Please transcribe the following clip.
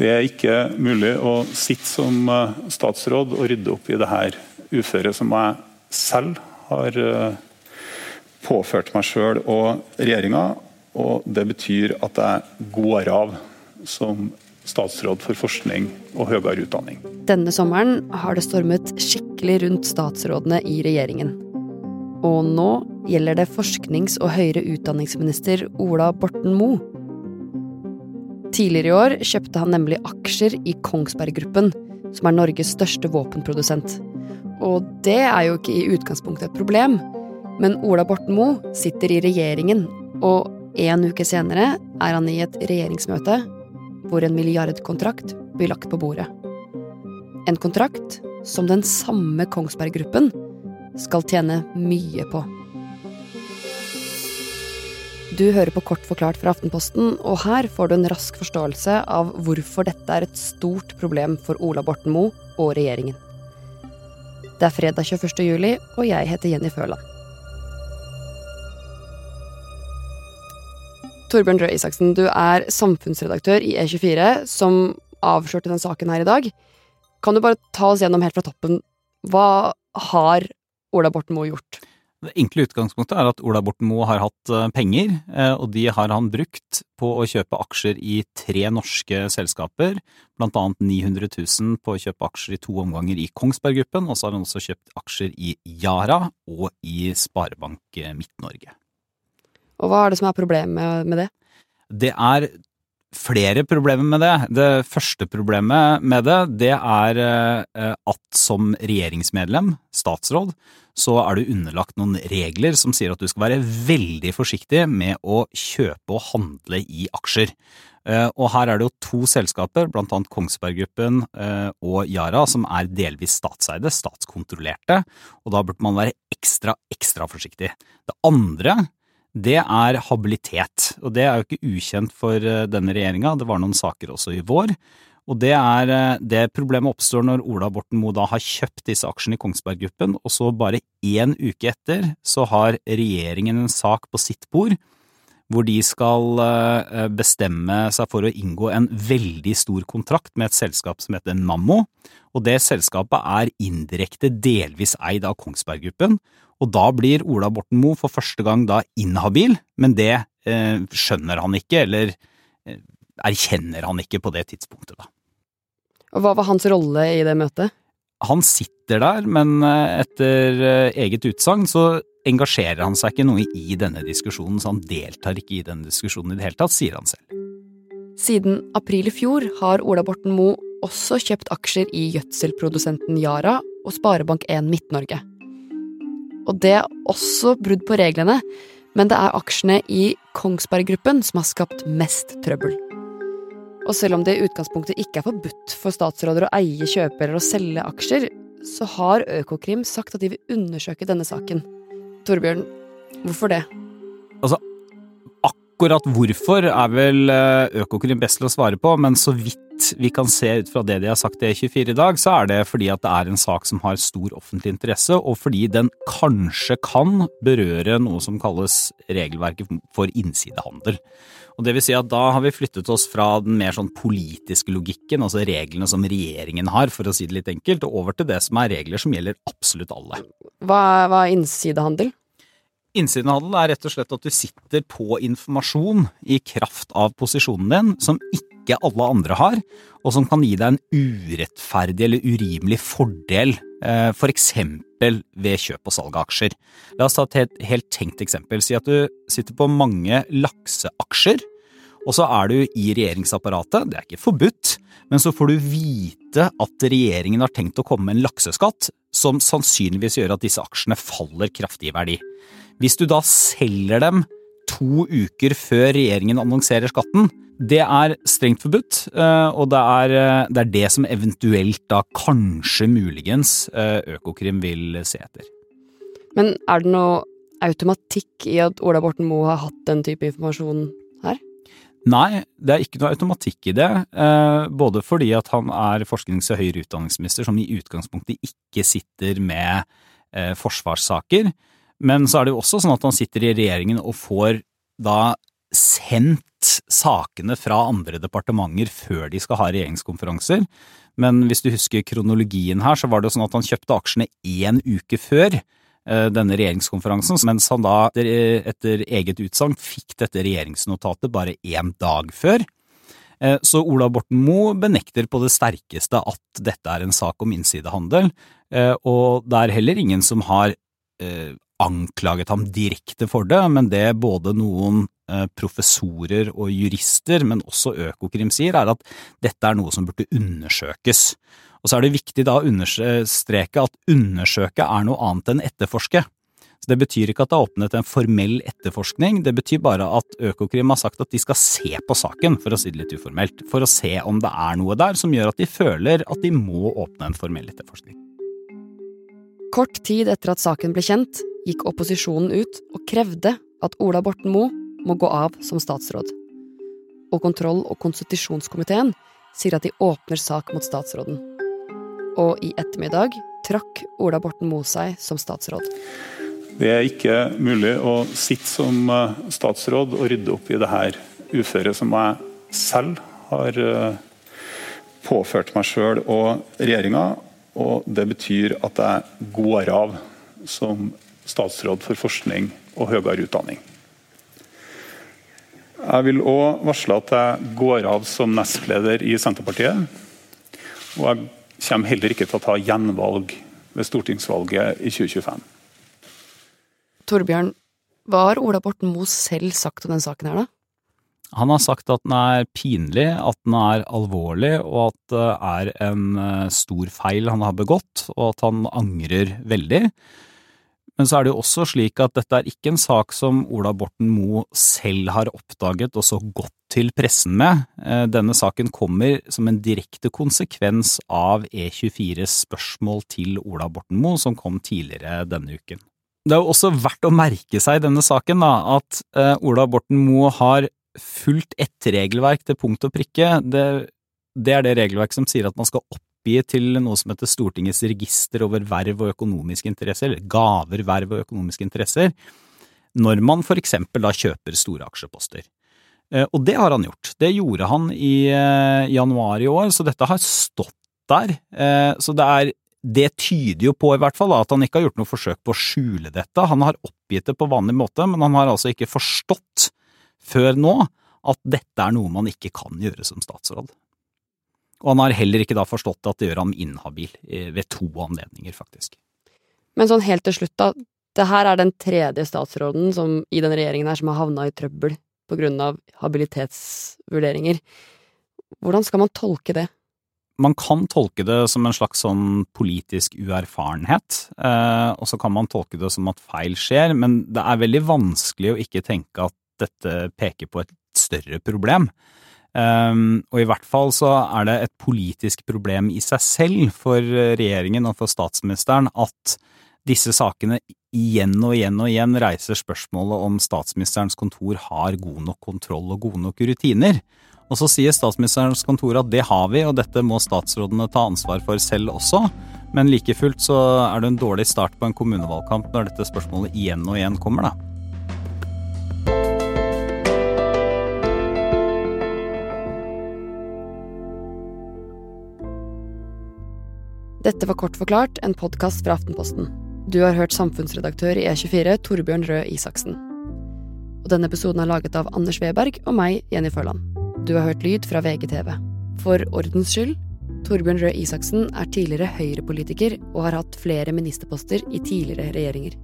Det er ikke mulig å sitte som eh, statsråd og rydde opp i det her uføret som jeg selv har eh, påført meg sjøl og regjeringa. Og det betyr at jeg går av som statsråd for forskning og høyere utdanning. Denne sommeren har det stormet skikkelig rundt statsrådene i regjeringen. Og nå gjelder det forsknings- og høyere utdanningsminister Ola Borten Moe. Tidligere i år kjøpte han nemlig aksjer i Kongsberg Gruppen, som er Norges største våpenprodusent. Og det er jo ikke i utgangspunktet et problem, men Ola Borten Moe sitter i regjeringen, og en uke senere er han i et regjeringsmøte hvor en milliardkontrakt blir lagt på bordet. En kontrakt som den samme Kongsberg Gruppen skal tjene mye på. Du hører på Kort forklart fra Aftenposten, og her får du en rask forståelse av hvorfor dette er et stort problem for Ola Borten Moe og regjeringen. Det er fredag 21. juli, og jeg heter Jenny Føland. Torbjørn Røe Isaksen, du er samfunnsredaktør i E24, som avslørte den saken her i dag. Kan du bare ta oss gjennom helt fra toppen. Hva har Ola Borten Moe gjort? Det enkle utgangspunktet er at Ola Borten Moe har hatt eh, penger, eh, og de har han brukt på å kjøpe aksjer i tre norske selskaper, blant annet 900 000 på å kjøpe aksjer i to omganger i Kongsberg Gruppen, og så har han også kjøpt aksjer i Yara og i Sparebank Midt-Norge. Og hva er det som er problemet med det? Det er flere problemer med det. Det første problemet med det, det er eh, at som regjeringsmedlem, statsråd, så er du underlagt noen regler som sier at du skal være veldig forsiktig med å kjøpe og handle i aksjer. Eh, og her er det jo to selskaper, blant annet Kongsberg Gruppen eh, og Yara, som er delvis statseide, statskontrollerte, og da burde man være ekstra, ekstra forsiktig. Det andre det er habilitet. Og det er jo ikke ukjent for eh, denne regjeringa, det var noen saker også i vår. Og det er eh, det problemet oppstår når Ola Borten Moe da har kjøpt disse aksjene i Kongsberg Gruppen, og så bare én uke etter så har regjeringen en sak på sitt bord hvor de skal eh, bestemme seg for å inngå en veldig stor kontrakt med et selskap som heter Nammo, og det selskapet er indirekte delvis eid av Kongsberg Gruppen, og da blir Ola Borten Moe for første gang da inhabil, men det eh, skjønner han ikke, eller eh, erkjenner han ikke på det tidspunktet, da. Og hva var hans rolle i det møtet? Han sitter der, men eh, etter eh, eget utsagn så engasjerer han seg ikke noe i denne diskusjonen, så han deltar ikke i denne diskusjonen i det hele tatt, sier han selv. Siden april i fjor har Ola Borten Moe også kjøpt aksjer i gjødselprodusenten Yara og Sparebank1 Midt-Norge. Og det er også brudd på reglene, men det er aksjene i Kongsberg Gruppen som har skapt mest trøbbel. Og selv om det i utgangspunktet ikke er forbudt for statsråder å eie, kjøpe eller å selge aksjer, så har Økokrim sagt at de vil undersøke denne saken. Torbjørn, hvorfor det? Altså, akkurat hvorfor er vel eh, Økokrim best til å svare på, men så vidt vi kan se ut fra det de har sagt i E24 i dag, så er det fordi at det er en sak som har stor offentlig interesse, og fordi den kanskje kan berøre noe som kalles regelverket for innsidehandel. Og det vil si at da har vi flyttet oss fra den mer sånn politiske logikken, altså reglene som regjeringen har, for å si det litt enkelt, og over til det som er regler som gjelder absolutt alle. Hva, hva er innsidehandel? Innsidehandel er rett og slett at du sitter på informasjon i kraft av posisjonen din som ikke alle andre har, og som kan gi deg en urettferdig eller urimelig fordel, f.eks. for eksempel ved kjøp og salg av aksjer. La oss ta et helt, helt tenkt eksempel. Si at du sitter på mange lakseaksjer, og så er du i regjeringsapparatet, det er ikke forbudt, men så får du vite at regjeringen har tenkt å komme med en lakseskatt som sannsynligvis gjør at disse aksjene faller kraftig i verdi. Hvis du da selger dem to uker før regjeringen annonserer skatten, det er strengt forbudt, eh, og det er, eh, det er, det som eventuelt da kanskje muligens eh, Økokrim vil se etter. Men er det noe automatikk i at Ola Borten Moe har hatt den type informasjon her? Nei, det er ikke noe automatikk i det. Både fordi at han er forsknings- og høyere utdanningsminister som i utgangspunktet ikke sitter med forsvarssaker. Men så er det jo også sånn at han sitter i regjeringen og får da sendt sakene fra andre departementer før de skal ha regjeringskonferanser. Men hvis du husker kronologien her, så var det sånn at han kjøpte aksjene én uke før eh, denne regjeringskonferansen, mens han da etter eget utsagn fikk dette regjeringsnotatet bare én dag før. Eh, så Ola Borten Moe benekter på det sterkeste at dette er en sak om innsidehandel, eh, og det er heller ingen som har anklaget ham direkte for det, men det både noen Eh, professorer og jurister, men også Økokrim sier, er at dette er noe som burde undersøkes. Og så er det viktig da å understreke at undersøke er noe annet enn etterforske. Så Det betyr ikke at det er åpnet en formell etterforskning, det betyr bare at Økokrim har sagt at de skal se på saken, for å si det litt uformelt, for å se om det er noe der som gjør at de føler at de må åpne en formell etterforskning. Kort tid etter at saken ble kjent, gikk opposisjonen ut og krevde at Ola Borten Moe må gå av som statsråd. Og kontroll- og konstitusjonskomiteen sier at de åpner sak mot statsråden. Og i ettermiddag trakk Ola Borten Moe seg som statsråd. Det er ikke mulig å sitte som eh, statsråd og rydde opp i det her uføret som jeg selv har eh, påført meg sjøl og regjeringa. Og det betyr at jeg går av som statsråd for forskning og høyere utdanning. Jeg vil òg varsle at jeg går av som nestleder i Senterpartiet. Og jeg kommer heller ikke til å ta gjenvalg ved stortingsvalget i 2025. Torbjørn, hva har Ola Borten Moe selv sagt om denne saken her, da? Han har sagt at den er pinlig, at den er alvorlig, og at det er en eh, stor feil han har begått, og at han angrer veldig. Men så er det jo også slik at dette er ikke en sak som Ola Borten Moe selv har oppdaget og så gått til pressen med. Eh, denne saken kommer som en direkte konsekvens av E24s spørsmål til Ola Borten Moe, som kom tidligere denne uken. Det er jo også verdt å merke seg i denne saken da, at eh, Ola Borten Moe har fulgt ett regelverk til punkt og prikke. Det, det er det regelverket som sier at man skal opp oppgitt til noe som heter Stortingets register over verv og økonomiske interesser, eller gaver, verv og økonomiske interesser, når man for eksempel da kjøper store aksjeposter. Eh, og det har han gjort. Det gjorde han i eh, januar i år, så dette har stått der. Eh, så det er det tyder jo på i hvert fall at han ikke har gjort noe forsøk på å skjule dette. Han har oppgitt det på vanlig måte, men han har altså ikke forstått før nå at dette er noe man ikke kan gjøre som statsråd. Og han har heller ikke da forstått at det gjør ham inhabil ved to anledninger, faktisk. Men sånn helt til slutt, da. Det her er den tredje statsråden som, i den regjeringen her som har havna i trøbbel på grunn av habilitetsvurderinger. Hvordan skal man tolke det? Man kan tolke det som en slags sånn politisk uerfarenhet, eh, og så kan man tolke det som at feil skjer, men det er veldig vanskelig å ikke tenke at dette peker på et større problem. Um, og i hvert fall så er det et politisk problem i seg selv for regjeringen og for statsministeren at disse sakene igjen og igjen og igjen reiser spørsmålet om statsministerens kontor har god nok kontroll og gode nok rutiner. Og så sier statsministerens kontor at det har vi, og dette må statsrådene ta ansvar for selv også. Men like fullt så er det en dårlig start på en kommunevalgkamp når dette spørsmålet igjen og igjen kommer, da. Dette var Kort forklart, en podkast fra Aftenposten. Du har hørt samfunnsredaktør i E24, Torbjørn Røe Isaksen. Og denne episoden er laget av Anders Weberg og meg, Jenny Førland. Du har hørt lyd fra VGTV. For ordens skyld, Torbjørn Røe Isaksen er tidligere Høyre-politiker og har hatt flere ministerposter i tidligere regjeringer.